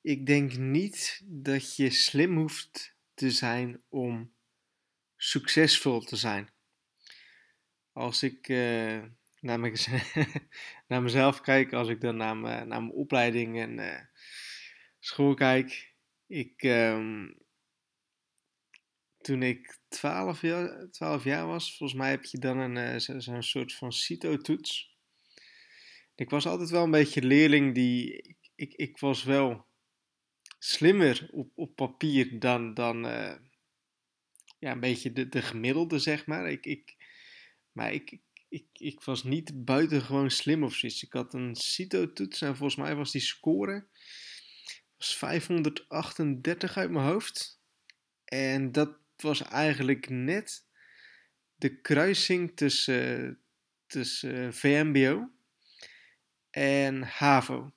ik denk niet dat je slim hoeft te zijn om succesvol te zijn. Als ik uh, naar, naar, mezelf kijk, als ik dan naar, me, naar mijn opleiding en uh, school kijk. Ik, um, toen ik 12 jaar, 12 jaar was, volgens mij heb je dan een, uh, zo'n soort van CITO-toets. Ik was altijd wel een beetje leerling die. Ik, ik was wel slimmer op, op papier dan, dan uh, ja, een beetje de, de gemiddelde, zeg maar. Ik, ik, maar ik, ik, ik was niet buitengewoon slim of zoiets. Ik had een CITO-toets en volgens mij was die score was 538 uit mijn hoofd. En dat was eigenlijk net de kruising tussen, tussen VMBO en HAVO.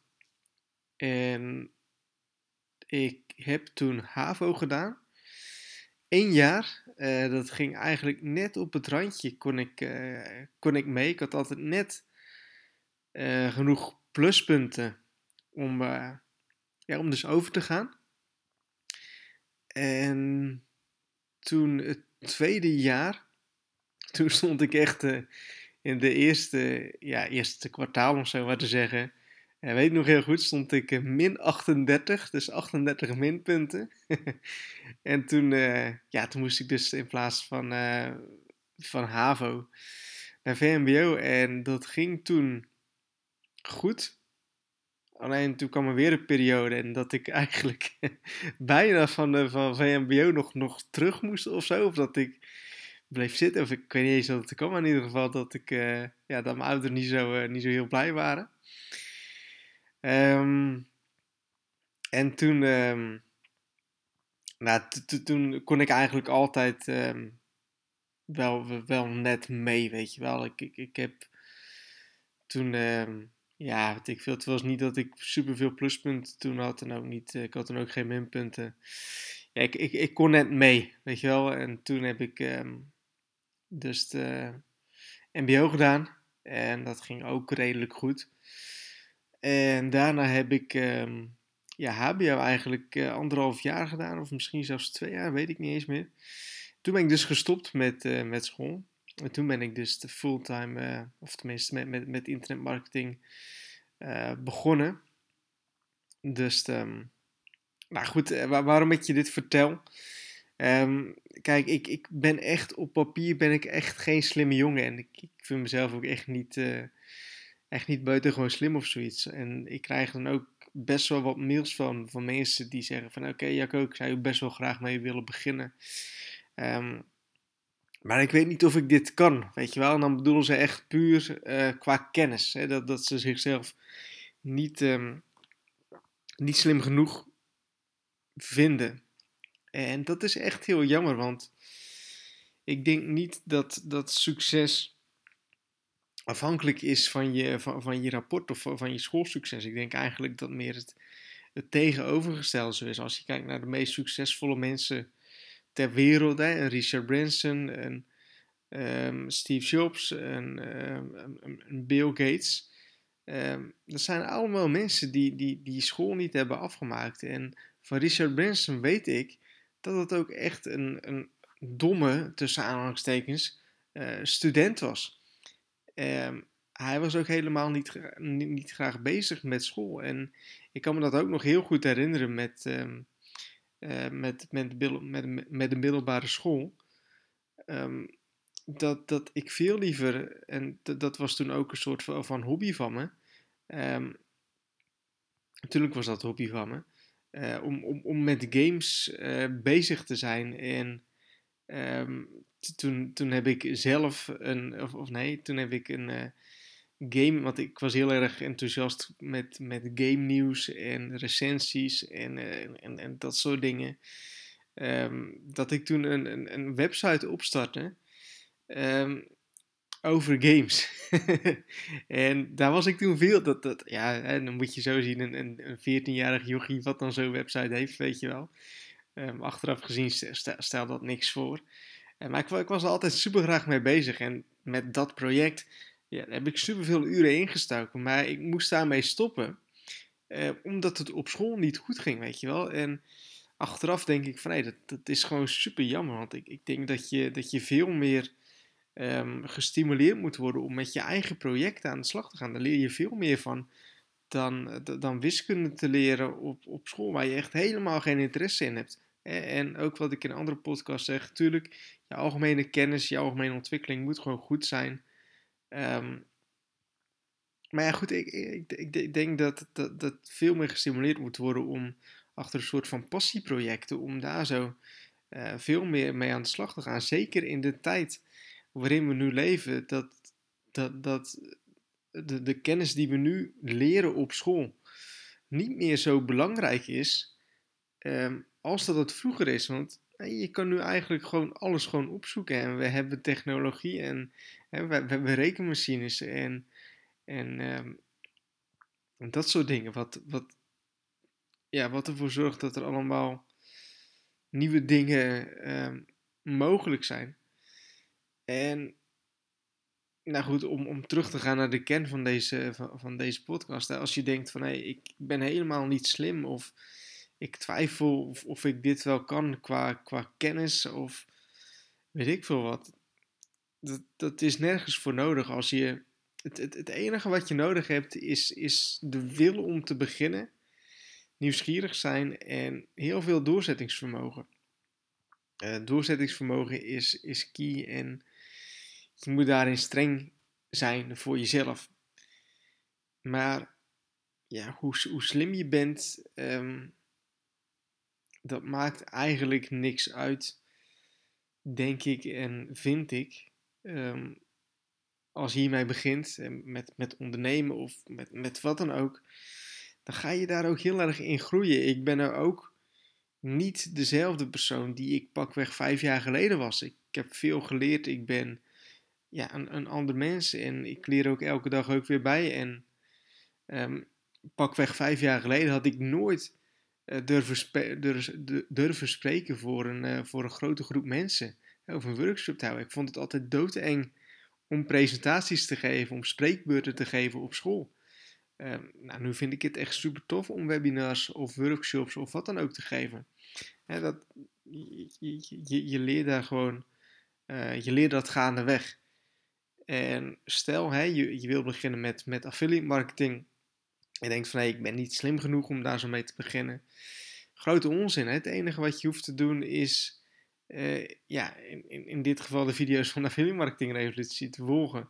En ik heb toen HAVO gedaan. Eén jaar. Uh, dat ging eigenlijk net op het randje. Kon ik, uh, kon ik mee. Ik had altijd net uh, genoeg pluspunten om, ja, om dus over te gaan. En toen het tweede jaar. Toen stond ik echt in de eerste, ja, eerste kwartaal om zo maar te zeggen. En weet nog heel goed, stond ik uh, min 38, dus 38 minpunten. en toen, uh, ja, toen moest ik dus in plaats van, uh, van HAVO naar VMBO. En dat ging toen goed. Alleen toen kwam er weer een periode en dat ik eigenlijk bijna van, van VMBO nog, nog terug moest of zo. Of dat ik bleef zitten. Of ik, weet niet eens dat het kwam. Maar in ieder geval dat, ik, ja, dat mijn ouders niet zo, niet zo heel blij waren. Um, en toen, um, nou, toen kon ik eigenlijk altijd um, wel, wel net mee, weet je wel. Ik, ik, ik heb toen, ja, weet ik veel, het was niet dat ik superveel pluspunten toen had en ook niet, ik had toen ook geen minpunten. Ja, ik, ik, ik kon net mee, weet je wel. En toen heb ik dus de MBO gedaan en dat ging ook redelijk goed. En daarna heb ik um, ja, HBO eigenlijk uh, anderhalf jaar gedaan, of misschien zelfs twee jaar, weet ik niet eens meer. Toen ben ik dus gestopt met, uh, met school. En toen ben ik dus de fulltime, uh, of tenminste met, met, met internetmarketing begonnen. Dus, um, nou goed, waar, waarom ik je dit vertel? Um, kijk, ik, ik ben echt op papier ben ik echt geen slimme jongen. En ik, ik vind mezelf ook echt niet echt niet buitengewoon slim of zoiets. En ik krijg dan ook best wel wat mails van, van mensen die zeggen van oké okay, Jacco, ik zou best wel graag mee willen beginnen. Um, maar ik weet niet of ik dit kan, weet je wel. En dan bedoelen ze echt puur uh, qua kennis. Hè? Dat, dat ze zichzelf niet, um, niet slim genoeg vinden. En dat is echt heel jammer, want ik denk niet dat, dat succes afhankelijk is van je, van, van je rapport of van je schoolsucces. Ik denk eigenlijk dat meer het, het tegenovergestelde is. Als je kijkt naar de meest succesvolle mensen ter wereld, hè, Richard Branson, een um, Steve Jobs, um, een Bill Gates. Um, dat zijn allemaal mensen die, die, die school niet hebben afgemaakt. En van Richard Branson weet ik dat het ook echt een, een domme, tussen aanhalingstekens, uh, student was. Um, hij was ook helemaal niet, niet, graag bezig met school. En ik kan me dat ook nog heel goed herinneren met, um, met, met, met, met de middelbare school. Um, dat, dat ik veel liever, en dat was toen ook een soort van, hobby van me. natuurlijk was dat hobby van me. Uh, om, om, om met games uh, bezig te zijn en toen, toen heb ik zelf een, of, of nee, toen heb ik een uh, game, want ik was heel erg enthousiast met, met game nieuws en recensies en, uh, en, en dat soort dingen. Um, dat ik toen een, een, een website opstartte um, over games. en daar was ik toen veel, dat, dat, ja, hè, dan moet je zo zien, een, een, een 14-jarig jochie wat dan zo'n website heeft, weet je wel. Um, achteraf gezien stelt dat niks voor. Maar ik, was er altijd super graag mee bezig. En met dat project ja, heb ik super veel uren ingestoken. Maar ik moest daarmee stoppen. omdat het op school niet goed ging, weet je wel. En achteraf denk ik van nee, dat, is gewoon super jammer. Want ik, ik denk dat je, dat je veel meer um, gestimuleerd moet worden om met je eigen projecten aan de slag te gaan. Daar leer je veel meer van dan, dan wiskunde te leren op, op school, waar je echt helemaal geen interesse in hebt. En ook wat ik in andere podcasts zeg, natuurlijk, je algemene kennis, je algemene ontwikkeling moet gewoon goed zijn. Um, maar ja, goed, ik, ik, ik, denk dat, dat, dat veel meer gestimuleerd moet worden om achter een soort van passieprojecten, om daar zo uh, veel meer mee aan de slag te gaan. Zeker in de tijd waarin we nu leven, dat, dat, dat de, de kennis die we nu leren op school niet meer zo belangrijk is um, als dat het vroeger is. Want je kan nu eigenlijk gewoon alles gewoon opzoeken. En we hebben technologie en hè, we, we, hebben rekenmachines en, en, um, en dat soort dingen. Wat, wat, ja, wat ervoor zorgt dat er allemaal nieuwe dingen um, mogelijk zijn. En nou goed, om, om terug te gaan naar de kern van deze, van, van deze podcast. Hè. Als je denkt van hé, hey, ik ben helemaal niet slim of ik twijfel of, ik dit wel kan qua, qua kennis of weet ik veel wat. Dat, dat is nergens voor nodig als je. Het, het, het enige wat je nodig hebt is, is de wil om te beginnen, nieuwsgierig zijn en heel veel doorzettingsvermogen. Uh, doorzettingsvermogen is, is key en je moet daarin streng zijn voor jezelf. Maar ja, hoe, hoe slim je bent, ehm, dat maakt eigenlijk niks uit, denk ik en vind ik. Um, als hiermee begint, met, met ondernemen of met, met wat dan ook, dan ga je daar ook heel erg in groeien. Ik ben er ook niet dezelfde persoon die ik pakweg vijf jaar geleden was. Ik heb veel geleerd, ik ben ja, een, een ander mens en ik leer ook elke dag ook weer bij. En um, pakweg vijf jaar geleden had ik nooit uh, durven, durven, spreken voor een, uh, voor een grote groep mensen. Of een workshop te houden. Ik vond het altijd doodeng om presentaties te geven, om spreekbeurten te geven op school. Uh, nou, nu vind ik het echt super tof om webinars of workshops of wat dan ook te geven. dat, je, je, je, leert daar gewoon, uh, je leert dat gaandeweg. En stel, hè, je, je wil beginnen met, met affiliate marketing. Je denkt van, hé, ik ben niet slim genoeg om daar zo mee te beginnen. Grote onzin. Hè? Het enige wat je hoeft te doen is, uh, ja, in, in, in, dit geval de video's van de affiliate marketing revolutie te volgen.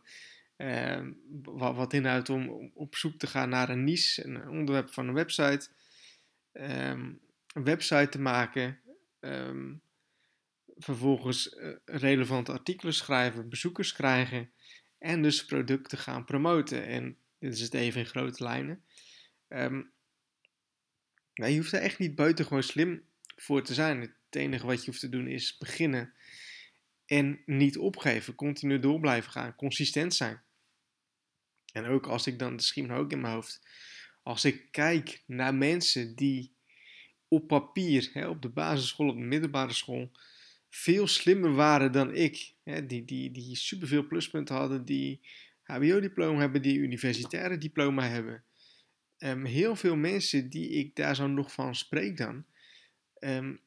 Uh, wat, wat, inhoudt om, op zoek te gaan naar een niche, een onderwerp van een website. Um, een website te maken. Um, vervolgens uh, relevante artikelen schrijven, bezoekers krijgen en dus producten gaan promoten. En dit is het even in grote lijnen. Um, je hoeft er echt niet buitengewoon slim voor te zijn. Het enige wat je hoeft te doen is beginnen en niet opgeven. Continu door blijven gaan. Consistent zijn. En ook als ik dan, de schiem ook in mijn hoofd. Als ik kijk naar mensen die op papier, hè, op de basisschool, op de middelbare school, veel slimmer waren dan ik. Hè, die, die, die superveel pluspunten hadden, die HBO-diploma hebben, die universitaire diploma hebben. Um, heel veel mensen die ik daar zo nog van spreek dan, um,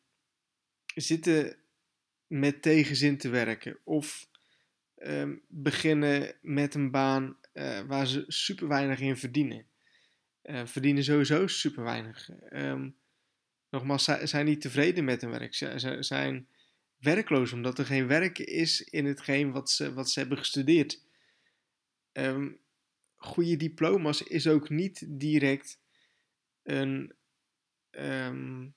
zitten met tegenzin te werken. Of um, beginnen met een baan uh, waar ze super weinig in verdienen. Uh, verdienen sowieso super weinig. nogmaals, zijn niet tevreden met hun werk. Ze zijn werkloos, omdat er geen werk is in hetgeen wat ze, wat ze hebben gestudeerd. Um, goede diploma's is ook niet direct een, um,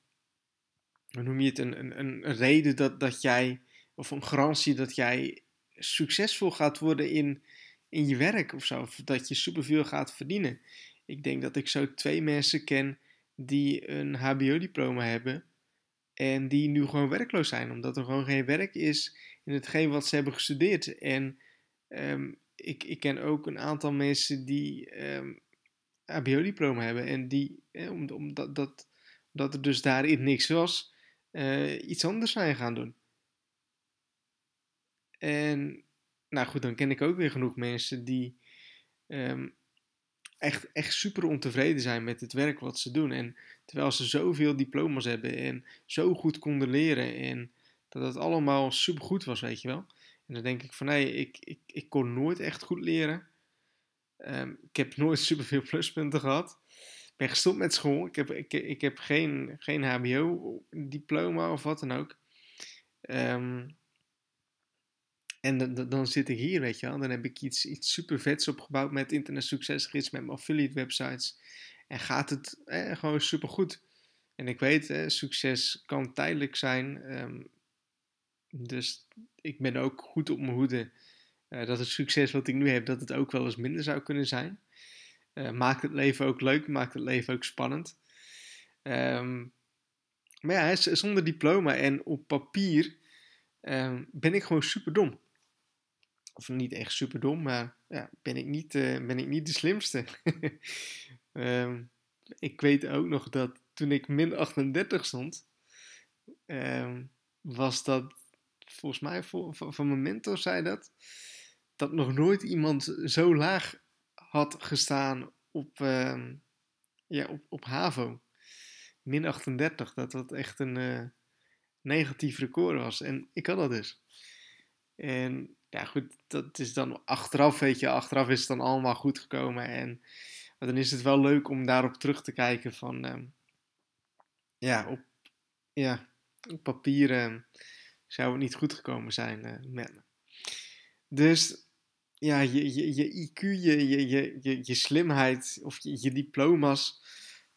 hoe noem je het, een, reden dat, dat jij, of een garantie dat jij succesvol gaat worden in, in je werk of zo, of dat je superveel gaat verdienen. Ik denk dat ik zo twee mensen ken die een HBO-diploma hebben en die nu gewoon werkloos zijn, omdat er gewoon geen werk is in hetgeen wat ze hebben gestudeerd. En um, ik, ik ken ook een aantal mensen die um, HBO-diploma hebben en die, eh, omdat dat, er dus daarin niks was, uh, iets anders zijn gaan doen. En nou goed, dan ken ik ook weer genoeg mensen die um, echt, echt super ontevreden zijn met het werk wat ze doen. En terwijl ze zoveel diploma's hebben en zo goed konden leren en dat het allemaal super goed was, weet je wel. En dan denk ik van nee, ik, ik, ik kon nooit echt goed leren. Ehm, ik heb nooit superveel pluspunten gehad. Ik ben gestopt met school. Ik heb, ik, ik heb geen, geen HBO-diploma of wat dan ook. Um, en dan, dan zit ik hier, weet je wel. Dan heb ik iets, iets super vets opgebouwd met Internet Succesgids, met mijn affiliate websites. En gaat het eh, gewoon super goed. En ik weet, succes kan tijdelijk zijn. Um, dus ik ben ook goed op mijn hoede. Uh, dat het succes wat ik nu heb, dat het ook wel eens minder zou kunnen zijn. Uh, maakt het leven ook leuk, maakt het leven ook spannend. Um, maar ja, zonder diploma en op papier um, ben ik gewoon super dom of niet echt super dom, maar ja, ben, ik niet, uh, ben ik niet de slimste. um, ik weet ook nog dat toen ik min 38 stond, was dat volgens mij van, van mijn mentor zei dat, dat nog nooit iemand zo laag had gestaan op, uh, ja, op, op HAVO. Min 38, dat dat echt een uh, negatief record was. En ik had dat dus. En ja, goed, dat is dan achteraf, weet je, achteraf is het dan allemaal goed gekomen. En dan is het wel leuk om daarop terug te kijken van, uh, ja, op, ja, op zou het niet goed gekomen zijn uh, met me. Dus ja, je, je, je IQ, je, je, je, je, slimheid of je, je diploma's,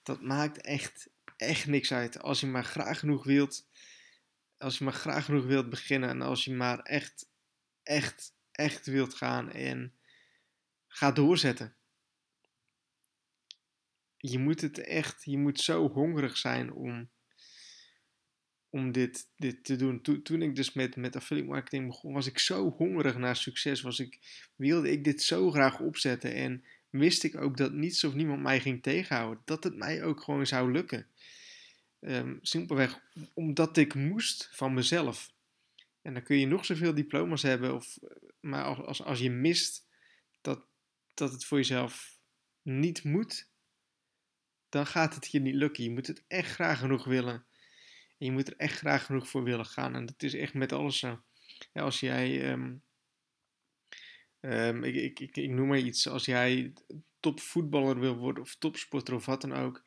dat maakt echt, echt niks uit. Als je maar graag genoeg wilt, als je maar graag genoeg wilt beginnen en als je maar echt echt, echt wilt gaan en ga doorzetten. Je moet het echt, je moet zo hongerig zijn om, om dit, dit te doen. toen ik dus met, met affiliate marketing begon, was ik zo hongerig naar succes. Was ik, wilde ik dit zo graag opzetten en wist ik ook dat niets of niemand mij ging tegenhouden. Dat het mij ook gewoon zou lukken. Um, simpelweg omdat ik moest van mezelf. En dan kun je nog zoveel diploma's hebben, of, maar als, als, als je mist dat, dat het voor jezelf niet moet, dan gaat het je niet lukken. Je moet het echt graag genoeg willen. Je moet er echt graag genoeg voor willen gaan. En dat is echt met alles zo. Ja, als jij, um, um, ik, ik, ik, noem maar iets, als jij topvoetballer wil worden of topsporter of wat dan ook.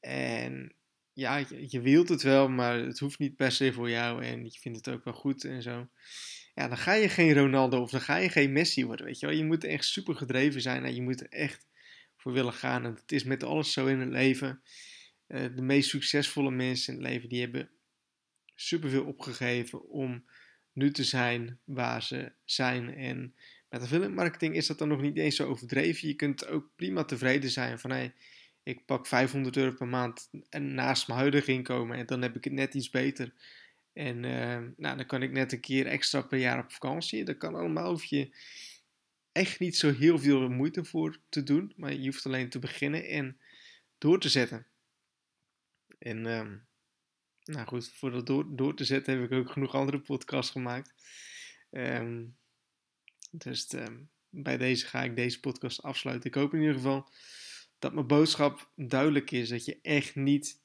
En ja, je, wilt het wel, maar het hoeft niet per se voor jou en je vindt het ook wel goed en zo. Ja, dan ga je geen Ronaldo of dan ga je geen Messi worden, weet je wel. Je moet echt super gedreven zijn en je moet er echt voor willen gaan. En het is met alles zo in het leven. Uh, de meest succesvolle mensen in het leven, die hebben superveel opgegeven om nu te zijn waar ze zijn. En met affiliate marketing is dat dan nog niet eens zo overdreven. Je kunt ook prima tevreden zijn van, hé, hey, ik pak 500 euro per maand naast mijn huidige inkomen en dan heb ik het net iets beter. En uh, nou, dan kan ik net een keer extra per jaar op vakantie. Dat kan allemaal, hoef je echt niet zo heel veel moeite voor te doen. Maar je hoeft alleen te beginnen en door te zetten. En uh, nou goed, voor dat door, door te zetten heb ik ook genoeg andere podcasts gemaakt. Um, dus um, bij deze ga ik deze podcast afsluiten. Ik hoop in ieder geval dat mijn boodschap duidelijk is. Dat je echt niet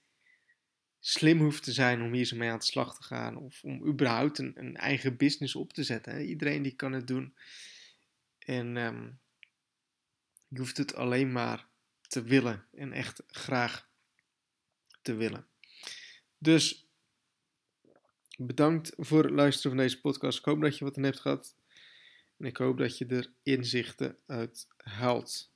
slim hoeft te zijn om hier zo mee aan de slag te gaan. Of om überhaupt een, een eigen business op te zetten. Iedereen die kan het doen. En je hoeft het alleen maar te willen. En echt graag te willen. Dus bedankt voor het luisteren van deze podcast. Ik hoop dat je wat aan hebt gehad. En ik hoop dat je er inzichten uit haalt.